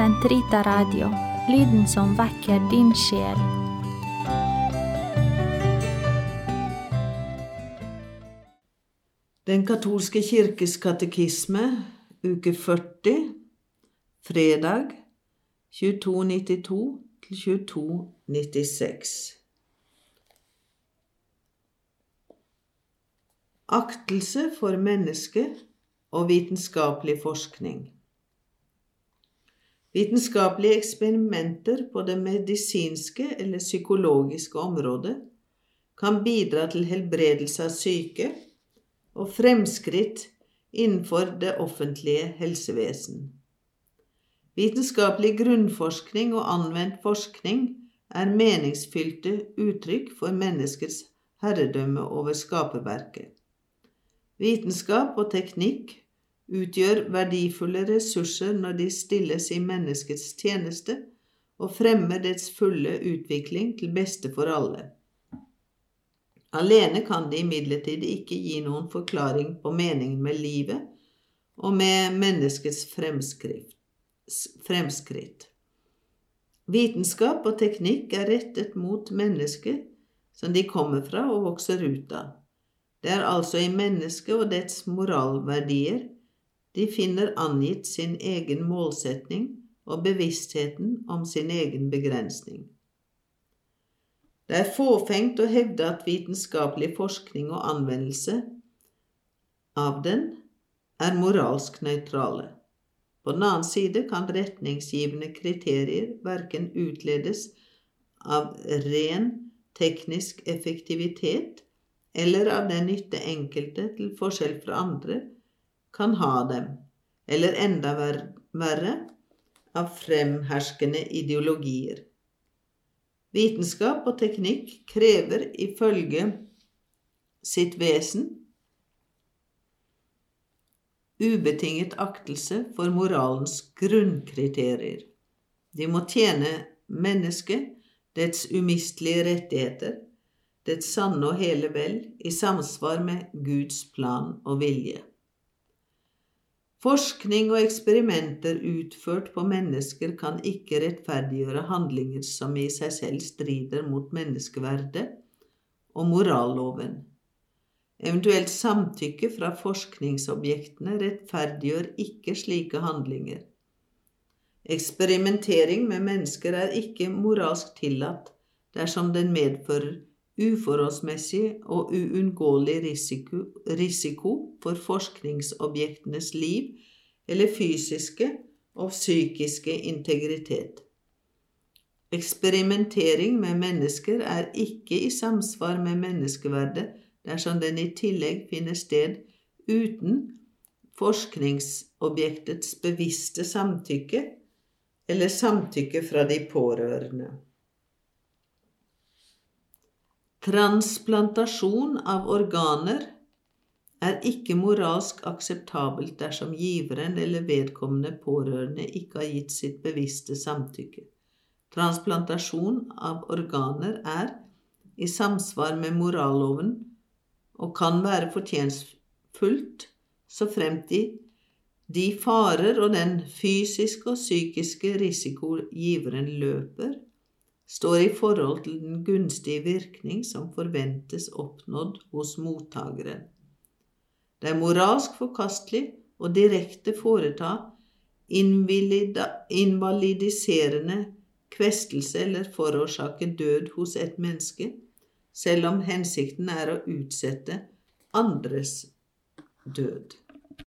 Sentrita Radio, lyden som vekker din sjel. Den katolske kirkes katekisme, uke 40, fredag 2292 til 2296. Aktelse for mennesket og vitenskapelig forskning. Vitenskapelige eksperimenter på det medisinske eller psykologiske området kan bidra til helbredelse av syke og fremskritt innenfor det offentlige helsevesen. Vitenskapelig grunnforskning og anvendt forskning er meningsfylte uttrykk for menneskets herredømme over skaperverket. Vitenskap og teknikk utgjør verdifulle ressurser når de stilles i menneskets tjeneste og fremmer dets fulle utvikling til beste for alle. Alene kan de imidlertid ikke gi noen forklaring på meningen med livet og med menneskets fremskritt. Vitenskap og teknikk er rettet mot mennesket som de kommer fra og vokser ut av. Det er altså i mennesket og dets moralverdier de finner angitt sin egen målsetning og bevisstheten om sin egen begrensning. Det er fåfengt å hevde at vitenskapelig forskning og anvendelse av den er moralsk nøytrale. På den annen side kan retningsgivende kriterier verken utledes av ren teknisk effektivitet eller av den nytte enkelte, til forskjell fra andre, kan ha dem, eller enda verre, av fremherskende ideologier. Vitenskap og teknikk krever ifølge sitt vesen ubetinget aktelse for moralens grunnkriterier. De må tjene mennesket, dets umistelige rettigheter, dets sanne og hele vel, i samsvar med Guds plan og vilje. Forskning og eksperimenter utført på mennesker kan ikke rettferdiggjøre handlinger som i seg selv strider mot menneskeverdet og moralloven. Eventuelt samtykke fra forskningsobjektene rettferdiggjør ikke slike handlinger. Eksperimentering med mennesker er ikke moralsk tillatt dersom den medfører uforholdsmessig og uunngåelig risiko, risiko for forskningsobjektenes liv eller fysiske og psykiske integritet. Eksperimentering med mennesker er ikke i samsvar med menneskeverdet dersom den i tillegg finner sted uten forskningsobjektets bevisste samtykke eller samtykke fra de pårørende. Transplantasjon av organer er ikke moralsk akseptabelt dersom giveren eller vedkommende pårørende ikke har gitt sitt bevisste samtykke. Transplantasjon av organer er i samsvar med moralloven og kan være fortjenstfullt så fremt de, de farer og den fysiske og psykiske risiko giveren løper, står i forhold til den gunstige virkning som forventes oppnådd hos mottakeren. Det er moralsk forkastelig å direkte foreta invalidiserende kvestelse eller forårsake død hos et menneske, selv om hensikten er å utsette andres død.